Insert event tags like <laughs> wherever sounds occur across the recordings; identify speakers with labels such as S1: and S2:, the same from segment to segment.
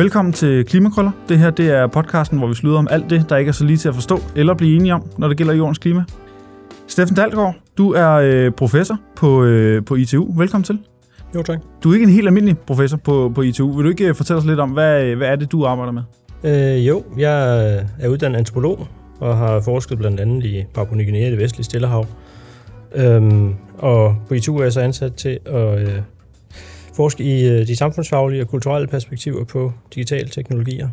S1: Velkommen til Klimakrøller. Det her det er podcasten, hvor vi slutter om alt det, der ikke er så lige til at forstå eller blive enige om, når det gælder jordens klima. Steffen Dalgaard, du er øh, professor på, øh, på ITU. Velkommen til.
S2: Jo, tak.
S1: Du er ikke en helt almindelig professor på, på ITU. Vil du ikke øh, fortælle os lidt om, hvad, hvad er det, du arbejder med?
S2: Øh, jo, jeg er uddannet antropolog og har forsket blandt andet i Papua Ny Guinea i det vestlige Stillehav. Øhm, og på ITU er jeg så ansat til at øh, forske i øh, de samfundsfaglige og kulturelle perspektiver på digitale teknologier.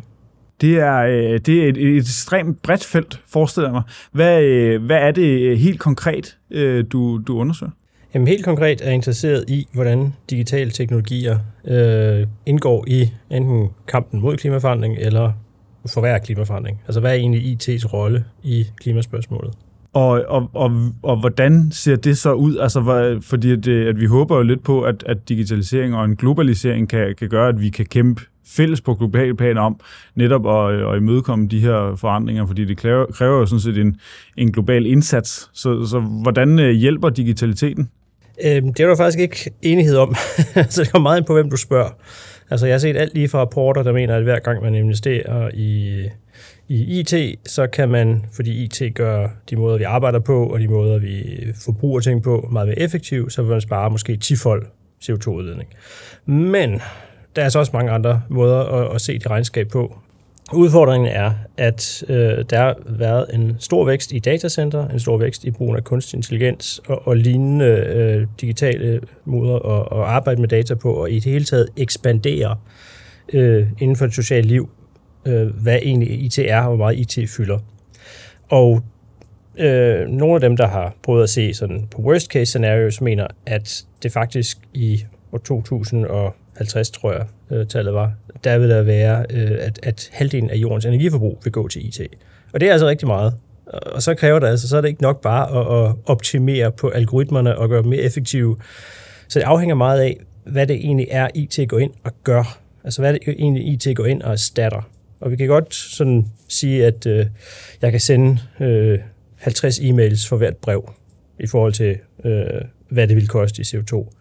S1: Det er, øh, det er et, et ekstremt bredt felt, forestiller jeg mig. Hvad, øh, hvad er det helt konkret, øh, du, du undersøger?
S2: Jamen helt konkret er jeg interesseret i, hvordan digitale teknologier øh, indgår i enten kampen mod klimaforandring eller forværre klimaforandring. Altså hvad er egentlig IT's rolle i klimaspørgsmålet?
S1: Og, og, og, og hvordan ser det så ud? Altså, hvad, fordi at, øh, at vi håber jo lidt på, at, at digitalisering og en globalisering kan, kan gøre, at vi kan kæmpe fælles på global plan om netop at, øh, at imødekomme de her forandringer, fordi det kræver, kræver jo sådan set en, en global indsats. Så, så hvordan øh, hjælper digitaliteten?
S2: Øhm, det er der faktisk ikke enighed om. <laughs> så det kommer meget ind på, hvem du spørger. Altså, jeg har set alt lige fra rapporter, der mener, at hver gang man investerer i, i IT, så kan man, fordi IT gør de måder, vi arbejder på, og de måder, vi forbruger ting på, meget mere effektivt, så vil man spare måske 10 fold CO2-udledning. Men der er så også mange andre måder at, at se det regnskab på. Udfordringen er, at øh, der har været en stor vækst i datacenter, en stor vækst i brugen af kunstig intelligens og, og lignende øh, digitale måder at, at arbejde med data på, og i det hele taget ekspandere øh, inden for det sociale liv, øh, hvad egentlig IT er, og hvor meget IT fylder. Og øh, nogle af dem, der har prøvet at se sådan på worst case scenarios, mener, at det faktisk i år 2050, tror jeg, øh, tallet var, der vil der være, øh, at, at halvdelen af jordens energiforbrug vil gå til IT. Og det er altså rigtig meget. Og så kræver det altså, så er det ikke nok bare at, at optimere på algoritmerne og gøre dem mere effektive. Så det afhænger meget af, hvad det egentlig er, IT går ind og gør. Altså hvad det egentlig IT går ind og erstatter. Og vi kan godt sådan sige, at øh, jeg kan sende øh, 50 e-mails for hvert brev i forhold til, øh, hvad det vil koste i CO2.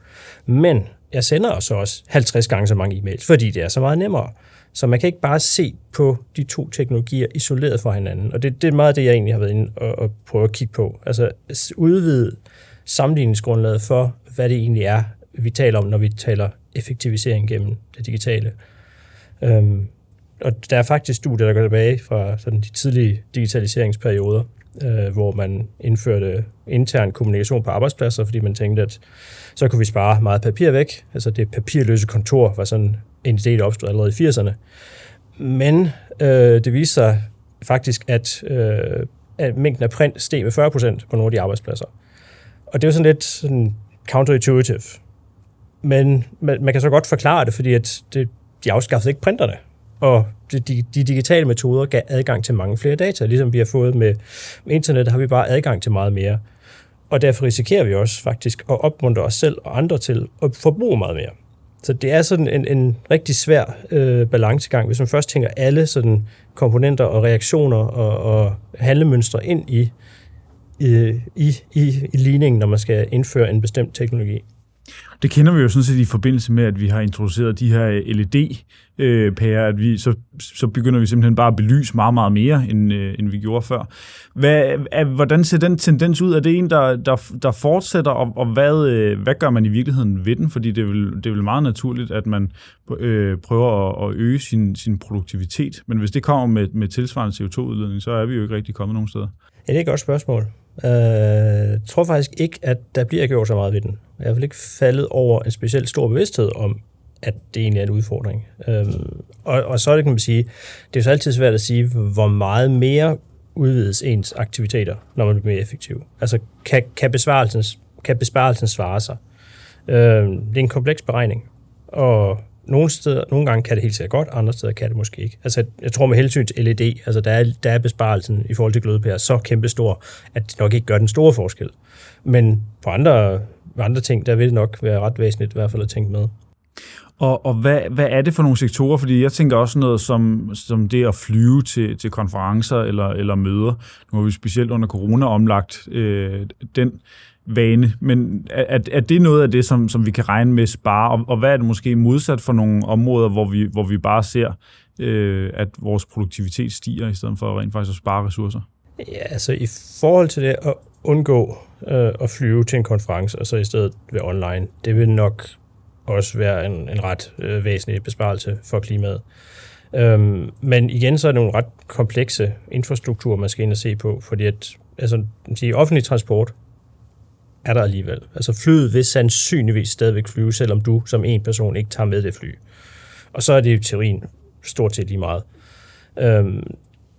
S2: Men jeg sender også også 50 gange så mange e-mails, fordi det er så meget nemmere. Så man kan ikke bare se på de to teknologier isoleret fra hinanden. Og det, det er meget det, jeg egentlig har været inde og, og prøve at kigge på. Altså udvide sammenligningsgrundlaget for, hvad det egentlig er, vi taler om, når vi taler effektivisering gennem det digitale. Øhm, og der er faktisk studier, der går tilbage fra sådan de tidlige digitaliseringsperioder, øh, hvor man indførte intern kommunikation på arbejdspladser, fordi man tænkte, at så kunne vi spare meget papir væk. Altså det papirløse kontor var sådan en idé, der opstod allerede i 80'erne. Men øh, det viste sig faktisk, at, øh, at mængden af print steg med 40% på nogle af de arbejdspladser. Og det er jo sådan lidt sådan counterintuitive. Men man, man kan så godt forklare det, fordi at det, de afskaffede ikke printerne. Og de, de, de digitale metoder gav adgang til mange flere data. Ligesom vi har fået med, med internet, har vi bare adgang til meget mere. Og derfor risikerer vi også faktisk at opmuntre os selv og andre til at forbruge meget mere. Så det er sådan en, en rigtig svær øh, balancegang, hvis man først tænker alle sådan komponenter og reaktioner og, og handlemønstre ind i, i, i, i, i ligningen, når man skal indføre en bestemt teknologi.
S1: Det kender vi jo sådan set i forbindelse med, at vi har introduceret de her øh, LED-pærer, øh, at vi, så, så begynder vi simpelthen bare at belyse meget, meget mere, end, øh, end vi gjorde før. Hvad, er, hvordan ser den tendens ud? Er det en, der, der, der fortsætter, og, og hvad, øh, hvad gør man i virkeligheden ved den? Fordi det er vel, det er vel meget naturligt, at man øh, prøver at, at øge sin, sin produktivitet. Men hvis det kommer med, med tilsvarende CO2-udledning, så er vi jo ikke rigtig kommet nogen steder.
S2: Ja, det er et godt spørgsmål. Jeg øh, tror faktisk ikke, at der bliver gjort så meget ved den. Jeg har ikke faldet over en specielt stor bevidsthed om, at det egentlig er en udfordring. Øhm, og, og så er det, kan man sige, det er så altid svært at sige, hvor meget mere udvides ens aktiviteter, når man bliver mere effektiv. Altså, kan, kan, besvarelsen, kan besparelsen svare sig? Øhm, det er en kompleks beregning, og nogle, steder, nogle gange kan det helt sikkert godt, andre steder kan det måske ikke. Altså, jeg tror med hensyn til LED, altså der er, der er besparelsen i forhold til glødepærer så kæmpestor, at det nok ikke gør den store forskel. Men på andre, andre ting, der vil det nok være ret væsentligt i hvert fald at tænke med.
S1: Og, og hvad, hvad er det for nogle sektorer? Fordi jeg tænker også noget som, som det at flyve til, til konferencer eller, eller møder. Nu har vi specielt under corona omlagt øh, den vane, men er, er det noget af det, som, som vi kan regne med spare, og, og hvad er det måske modsat for nogle områder, hvor vi, hvor vi bare ser, øh, at vores produktivitet stiger, i stedet for rent faktisk at spare ressourcer?
S2: Ja, altså i forhold til det at undgå øh, at flyve til en konference, og så i stedet være online, det vil nok også være en, en ret øh, væsentlig besparelse for klimaet. Øhm, men igen, så er det nogle ret komplekse infrastrukturer, man skal ind og se på, fordi at, altså, sige, offentlig transport er der alligevel. Altså flyet vil sandsynligvis stadigvæk flyve, selvom du som en person ikke tager med det fly. Og så er det i teorien stort set lige meget. Øhm,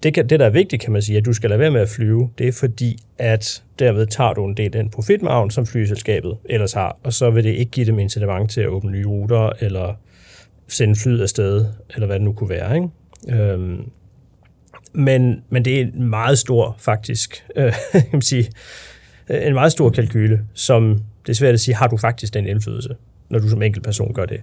S2: det, kan, det, der er vigtigt, kan man sige, at du skal lade være med at flyve, det er fordi, at derved tager du en del af den profitmargen, som flyselskabet ellers har, og så vil det ikke give dem incitament til at åbne nye ruter, eller sende flyet afsted, eller hvad det nu kunne være. Ikke? Øhm, men, men det er en meget stor, faktisk, øh, <laughs> kan man sige, Øh, en meget stor kalkyle, som det er svært at sige, har du faktisk den indflydelse, når du som enkelt person gør det.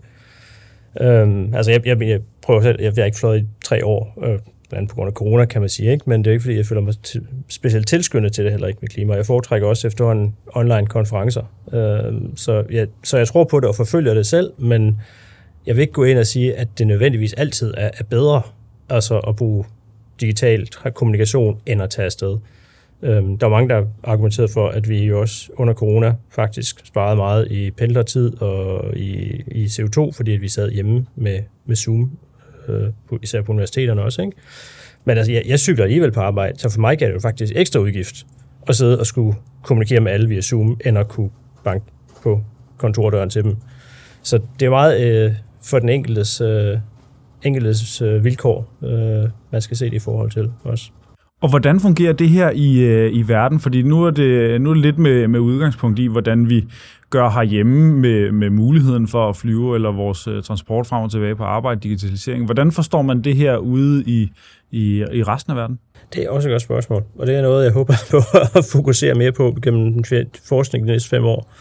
S2: Øhm, altså jeg, jeg, jeg prøver selv, jeg, jeg har ikke fløjet i tre år, øh, blandt andet på grund af corona, kan man sige, ikke? men det er ikke, fordi jeg føler mig til, specielt tilskyndet til det heller ikke med klima. Jeg foretrækker også efterhånden online konferencer. Øhm, så, jeg, så jeg tror på det og forfølger det selv, men jeg vil ikke gå ind og sige, at det nødvendigvis altid er, er bedre altså at bruge digital kommunikation, end at tage afsted. Øhm, der er mange, der har argumenteret for, at vi jo også under corona faktisk sparede meget i pendlertid og i, i CO2, fordi at vi sad hjemme med, med Zoom, øh, især på universiteterne også. Ikke? Men altså, jeg, jeg cykler alligevel på arbejde, så for mig gav det jo faktisk ekstra udgift at sidde og skulle kommunikere med alle via Zoom, end at kunne banke på kontordøren til dem. Så det er meget øh, for den enkeltes, øh, enkeltes øh, vilkår, øh, man skal se det i forhold til også.
S1: Og hvordan fungerer det her i, øh, i verden? Fordi nu er det, nu er det lidt med, med udgangspunkt i, hvordan vi gør herhjemme med, med muligheden for at flyve, eller vores øh, transport frem og tilbage på arbejde, digitalisering. Hvordan forstår man det her ude i, i, i resten af verden?
S2: Det er også et godt spørgsmål, og det er noget, jeg håber på at fokusere mere på gennem den forskning de næste fem år.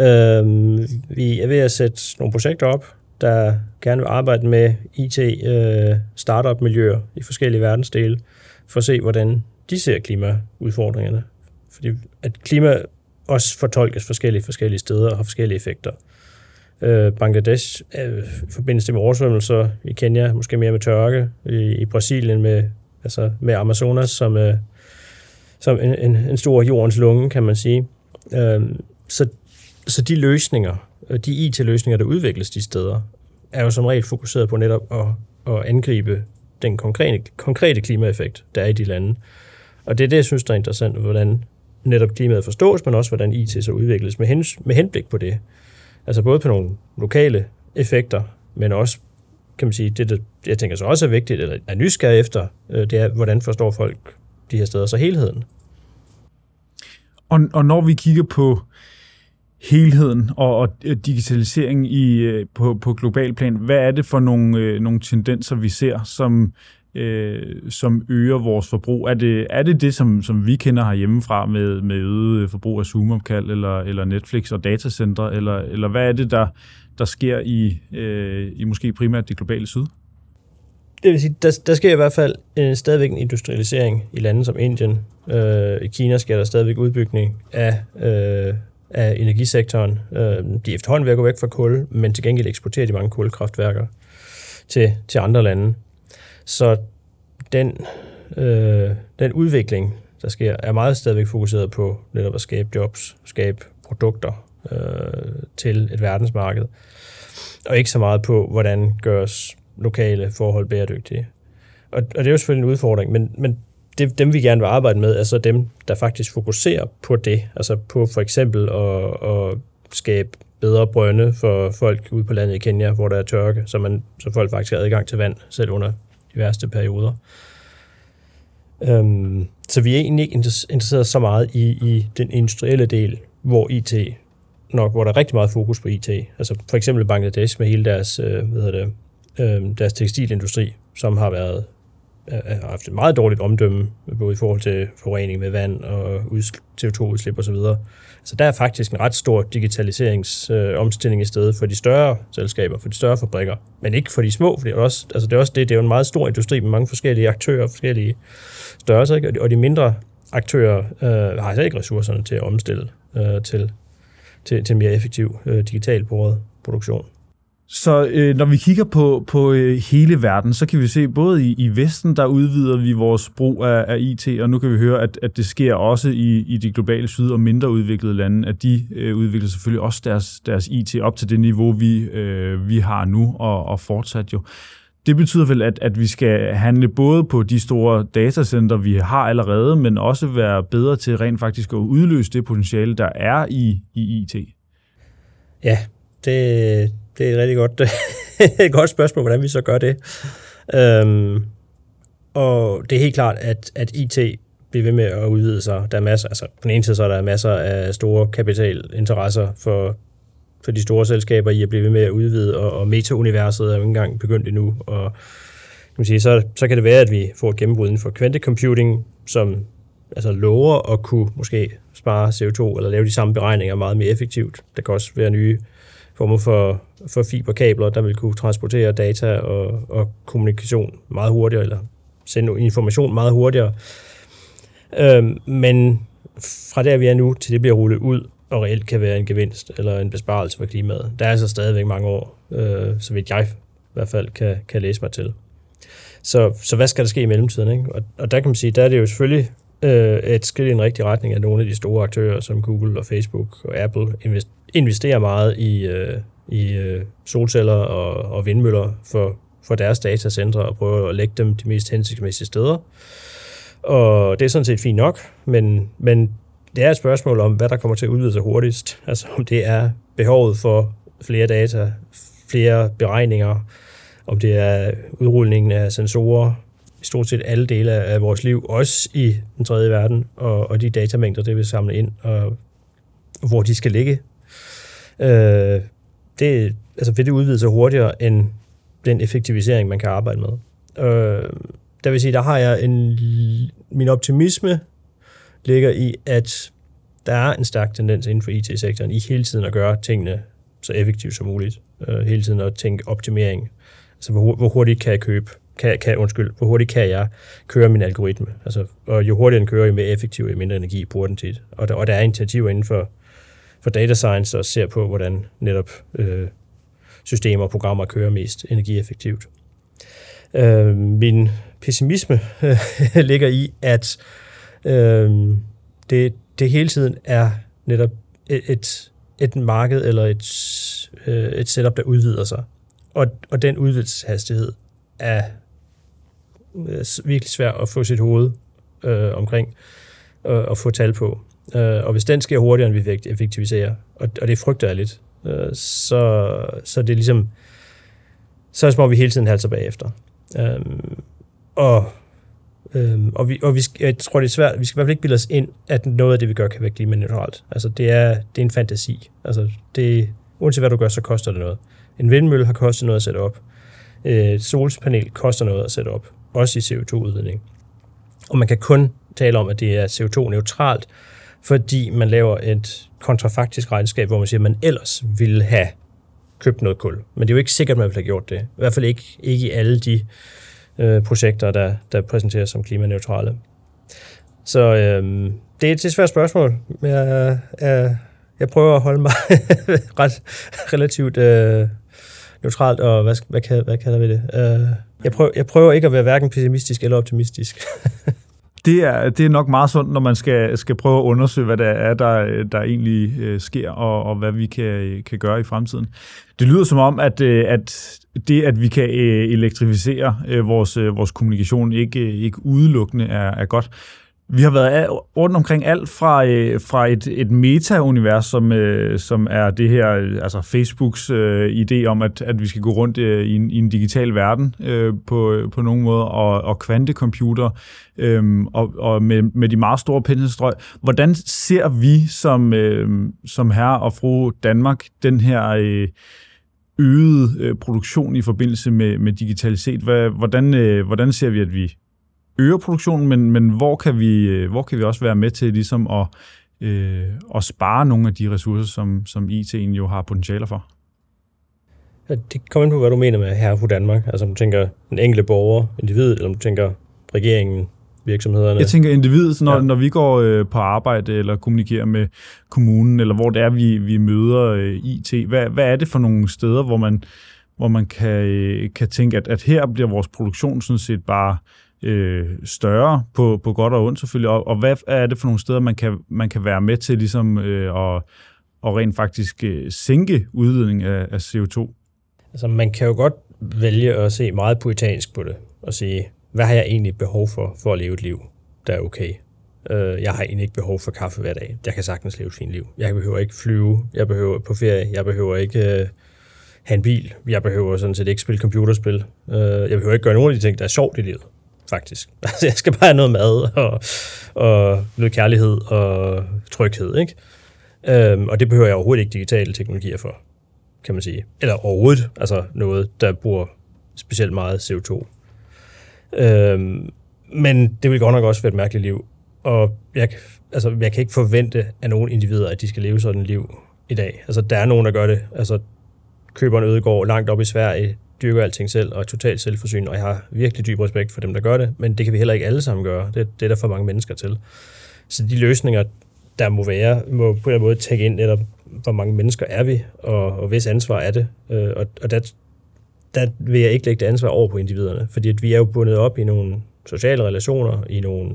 S2: Øhm, vi er ved at sætte nogle projekter op, der gerne vil arbejde med IT-startup-miljøer øh, i forskellige verdensdele, for at se, hvordan de ser klimaudfordringerne. Fordi at klima også fortolkes forskellige forskellige steder og har forskellige effekter. Øh, Bangladesh øh, forbindelse med oversvømmelser, i Kenya måske mere med tørke, i, i Brasilien med, altså med Amazonas som, øh, som en, en, en stor jordens lunge, kan man sige. Øh, så, så de løsninger, øh, de IT-løsninger, der udvikles de steder, er jo som regel fokuseret på netop at, at angribe den konkrete, konkrete klimaeffekt, der er i de lande. Og det er det, jeg synes, der er interessant, hvordan netop klimaet forstås, men også hvordan IT så udvikles med, hens, med henblik på det. Altså både på nogle lokale effekter, men også, kan man sige, det, det jeg tænker så også er vigtigt, eller er nysgerrig efter, øh, det er, hvordan forstår folk de her steder så helheden.
S1: Og, og når vi kigger på helheden og, og øh, digitalisering i, øh, på, på global plan, hvad er det for nogle, øh, nogle tendenser, vi ser, som, øh, som øger vores forbrug? Er det er det, det som, som vi kender herhjemmefra med, med øget øh, forbrug af Zoom-opkald eller, eller Netflix og datacenter, eller, eller hvad er det, der, der sker i, øh, i måske primært det globale syd?
S2: Det vil sige, der, der sker i hvert fald øh, stadigvæk en industrialisering i lande som Indien. Øh, I Kina sker der stadigvæk udbygning af, øh, af energisektoren. Øh, de efterhånden ved at gå væk fra kul, men til gengæld eksporterer de mange kulkraftværker til, til andre lande. Så den, øh, den udvikling, der sker, er meget stadigvæk fokuseret på netop at skabe jobs, skabe produkter øh, til et verdensmarked, og ikke så meget på, hvordan gøres lokale forhold bæredygtige. Og, og det er jo selvfølgelig en udfordring, men, men det, dem vi gerne vil arbejde med, er så dem, der faktisk fokuserer på det, altså på for eksempel at, at skabe bedre brønde for folk ude på landet i Kenya, hvor der er tørke, så, man, så folk faktisk har adgang til vand, selv under de værste perioder. Øhm, så vi er egentlig ikke interesseret så meget i, i den industrielle del, hvor IT nok, hvor der er rigtig meget fokus på IT. Altså for eksempel Bangladesh med hele deres, øh, hvad hedder det, øh, deres tekstilindustri, som har været Øh, øh, har haft et meget dårligt omdømme, både i forhold til forurening med vand og CO2-udslip osv. Så der er faktisk en ret stor digitaliseringsomstilling øh, i stedet for de større selskaber, for de større fabrikker, men ikke for de små, for det er også, altså det er også det, det er jo en meget stor industri med mange forskellige aktører, forskellige størrelser, ikke? og de mindre aktører øh, har altså ikke ressourcerne til at omstille øh, til, til, til mere effektiv øh, digital produktion.
S1: Så øh, når vi kigger på, på øh, hele verden, så kan vi se, både i, i Vesten, der udvider vi vores brug af, af IT, og nu kan vi høre, at, at det sker også i, i de globale syd- og mindre udviklede lande, at de øh, udvikler selvfølgelig også deres, deres IT op til det niveau, vi, øh, vi har nu, og, og fortsat jo. Det betyder vel, at, at vi skal handle både på de store datacenter, vi har allerede, men også være bedre til rent faktisk at udløse det potentiale, der er i, i IT.
S2: Ja, det, det er et rigtig godt, <laughs> et godt spørgsmål, hvordan vi så gør det. Øhm, og det er helt klart, at, at IT bliver ved med at udvide sig. Der er masser, altså på den ene side så er der masser af store kapitalinteresser for, for de store selskaber i at blive ved med at udvide, og, og meta-universet er jo ikke engang begyndt endnu. Og kan man sige, så, så kan det være, at vi får et gennembrud inden for kvantecomputing, som altså lover at kunne måske spare CO2 eller lave de samme beregninger meget mere effektivt. Der kan også være nye former for, for fiberkabler, der vil kunne transportere data og, og kommunikation meget hurtigere, eller sende information meget hurtigere. Øhm, men fra der vi er nu, til det bliver rullet ud, og reelt kan være en gevinst eller en besparelse for klimaet, der er altså stadigvæk mange år, øh, så vidt jeg i hvert fald kan, kan læse mig til. Så, så hvad skal der ske i mellemtiden? Ikke? Og, og der kan man sige, der er det jo selvfølgelig øh, et skridt i en rigtig retning af nogle af de store aktører, som Google og Facebook og Apple investerer meget i, øh, i øh, solceller og, og vindmøller for, for deres datacentre og prøver at lægge dem de mest hensigtsmæssige steder. Og det er sådan set fint nok, men, men det er et spørgsmål om, hvad der kommer til at udvide sig hurtigst. Altså om det er behovet for flere data, flere beregninger, om det er udrulningen af sensorer, i stort set alle dele af vores liv, også i den tredje verden, og, og de datamængder, det vil samle ind, og hvor de skal ligge. Øh, det, altså vil det udvide sig hurtigere end den effektivisering, man kan arbejde med. Øh, der vil sige, der har jeg en, min optimisme ligger i, at der er en stærk tendens inden for IT-sektoren i hele tiden at gøre tingene så effektivt som muligt. Øh, hele tiden at tænke optimering. Altså, hvor, hvor hurtigt kan jeg købe kan, kan, undskyld, hvor hurtigt kan jeg køre min algoritme? Altså, og jo hurtigere den kører, jo mere effektiv, jo mindre energi bruger den til. Og der, og der er initiativer inden for, for data science, og ser på, hvordan netop øh, systemer og programmer kører mest energieffektivt. Øh, min pessimisme <laughs> ligger i, at øh, det, det hele tiden er netop et, et, et marked eller et, øh, et setup, der udvider sig. Og, og den udvidelseshastighed er øh, virkelig svært at få sit hoved øh, omkring øh, og få tal på. Øh, og hvis den sker hurtigere, end vi effektiviserer, og, og det frygter jeg lidt, øh, så, så det er ligesom, så er det som om, vi hele tiden halser bagefter. Øh, og Øhm, og vi, og vi, jeg tror, det er svært. Vi skal i hvert fald ikke bilde os ind, at noget af det, vi gør, kan være klimaneutralt. Altså, det er, det er en fantasi. Altså, det, uanset hvad du gør, så koster det noget. En vindmølle har kostet noget at sætte op. Øh, et solpanel koster noget at sætte op også i CO2-udledning. Og man kan kun tale om, at det er CO2-neutralt, fordi man laver et kontrafaktisk regnskab, hvor man siger, at man ellers ville have købt noget kul. Men det er jo ikke sikkert, at man ville have gjort det. I hvert fald ikke, ikke i alle de øh, projekter, der, der præsenteres som klimaneutrale. Så øh, det er et svært spørgsmål. Jeg, jeg, jeg prøver at holde mig <laughs> ret relativt øh, neutralt, og hvad, hvad, hvad kalder vi det? Øh, jeg, prøver, jeg prøver ikke at være hverken pessimistisk eller optimistisk. <laughs>
S1: det er, det er nok meget sundt, når man skal, skal prøve at undersøge, hvad der er, der, der egentlig øh, sker, og, og hvad vi kan, kan gøre i fremtiden. Det lyder som om, at, øh, at det, at vi kan øh, elektrificere øh, vores, øh, vores kommunikation, ikke, øh, ikke udelukkende er, er godt. Vi har været rundt omkring alt fra, øh, fra et, et meta-univers, som, øh, som er det her, øh, altså Facebooks øh, idé om, at, at vi skal gå rundt øh, i, en, i en digital verden øh, på, øh, på nogen måde, og, og kvantecomputer, øh, og, og med, med de meget store penselstrøg. Hvordan ser vi som, øh, som herre og fru Danmark den her... Øh, øget øh, produktion i forbindelse med, med digitalitet. Hvad, hvordan, øh, hvordan ser vi, at vi øger produktionen, men, men hvor, kan vi, hvor kan vi også være med til ligesom at, øh, at spare nogle af de ressourcer, som, som IT'en jo har potentialer for?
S2: Ja, det kommer ind på, hvad du mener med her på Danmark. Altså om du tænker den enkelte borger, individ, eller om du tænker regeringen, virksomhederne?
S1: Jeg tænker individet, når, ja. når vi går øh, på arbejde eller kommunikerer med kommunen, eller hvor det er, vi, vi møder øh, IT. Hvad, hvad er det for nogle steder, hvor man, hvor man kan, øh, kan tænke, at, at her bliver vores produktion sådan set bare øh, Øh, større på, på godt og ondt selvfølgelig, og, og hvad er det for nogle steder, man kan, man kan være med til ligesom øh, at, og rent faktisk øh, sænke udledning af, af CO2?
S2: Altså man kan jo godt vælge at se meget poetansk på det, og sige, hvad har jeg egentlig behov for, for at leve et liv, der er okay? Øh, jeg har egentlig ikke behov for kaffe hver dag. Jeg kan sagtens leve et fint liv. Jeg behøver ikke flyve. Jeg behøver på ferie. Jeg behøver ikke øh, have en bil. Jeg behøver sådan set ikke spille computerspil. Øh, jeg behøver ikke gøre nogen af de ting, der er sjovt i livet, faktisk. <laughs> Altså, jeg skal bare have noget mad og, og noget kærlighed og tryghed, ikke? Øhm, og det behøver jeg overhovedet ikke digitale teknologier for, kan man sige. Eller overhovedet, altså noget, der bruger specielt meget CO2. Øhm, men det vil godt nok også være et mærkeligt liv. Og jeg, altså, jeg kan ikke forvente af nogle individer, at de skal leve sådan et liv i dag. Altså, der er nogen, der gør det. Altså, køber en ødegård langt op i Sverige, dyrker alting selv og er totalt selvforsynende, og jeg har virkelig dyb respekt for dem, der gør det, men det kan vi heller ikke alle sammen gøre. Det, det er der for mange mennesker til. Så de løsninger, der må være, må på en eller anden måde tække ind netop, hvor mange mennesker er vi, og, og hvis ansvar er det. Øh, og, og der der vil jeg ikke lægge det ansvar over på individerne, fordi at vi er jo bundet op i nogle sociale relationer, i nogle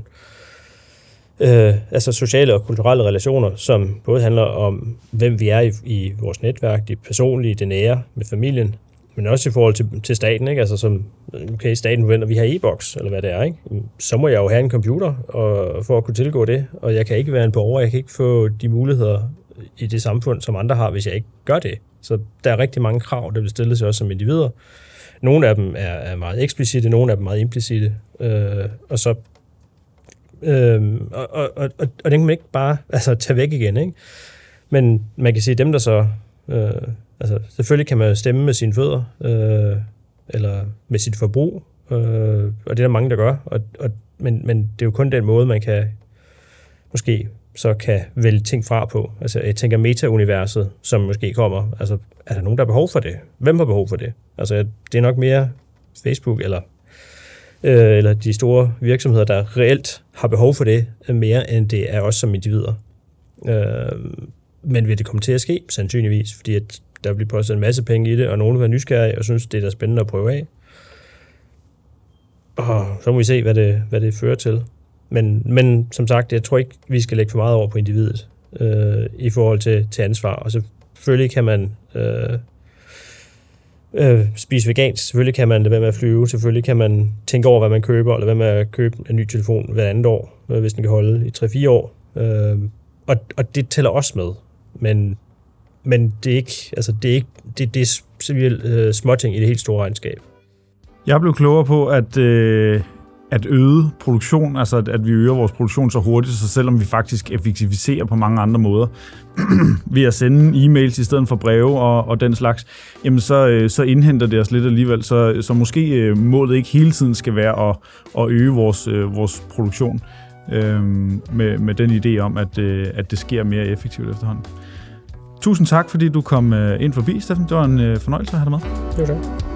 S2: øh, altså sociale og kulturelle relationer, som både handler om, hvem vi er i, i vores netværk, det personlige, det nære med familien, men også i forhold til, til staten, ikke? Altså som, okay, staten forventer, vi har e-boks, eller hvad det er, ikke? Så må jeg jo have en computer og, for at kunne tilgå det, og jeg kan ikke være en borger, jeg kan ikke få de muligheder i det samfund, som andre har, hvis jeg ikke gør det. Så der er rigtig mange krav, der vil stille sig også som individer. Nogle af dem er, er meget eksplicite, nogle af dem meget implicite. Øh, og så Øhm, og, og, og, og den kan man ikke bare <laughs> altså, tage væk igen. Ikke? Men man kan sige, dem der så... Øh, altså, selvfølgelig kan man stemme med sine fødder, øh, eller med sit forbrug, øh, og det er der mange, der gør. Og, og, men, men det er jo kun den måde, man kan måske så kan vælge ting fra på. Altså, jeg tænker meta-universet, som måske kommer. Altså, er der nogen, der har behov for det? Hvem har behov for det? Altså, det er nok mere Facebook eller, øh, eller de store virksomheder, der reelt har behov for det, mere end det er os som individer. Øh, men vil det komme til at ske? Sandsynligvis, fordi at der bliver postet en masse penge i det, og nogen vil være nysgerrige og synes, det er da spændende at prøve af. Og så må vi se, hvad det, hvad det fører til. Men, men som sagt, jeg tror ikke, vi skal lægge for meget over på individet øh, i forhold til, til ansvar. Og selvfølgelig kan man øh, øh, spise vegansk, selvfølgelig kan man lade være med at flyve, selvfølgelig kan man tænke over, hvad man køber, eller hvad med at købe en ny telefon hver andet år, øh, hvis den kan holde i 3-4 år. Øh, og, og det tæller også med. Men, men det er ikke, altså det er ikke, det, det er øh, småting i det helt store regnskab.
S1: Jeg blev klogere på, at øh, at øge produktion, altså at, at vi øger vores produktion så hurtigt, så selvom vi faktisk effektiviserer på mange andre måder, <clears throat> ved at sende e-mails i stedet for breve og, og den slags, jamen så, øh, så indhenter det os lidt alligevel. Så, så måske øh, målet ikke hele tiden skal være at, at øge vores, øh, vores produktion øh, med, med den idé om, at, øh, at det sker mere effektivt efterhånden. Tusind tak, fordi du kom øh, ind forbi, Steffen. Det var en øh, fornøjelse at have dig med.
S2: Det var det.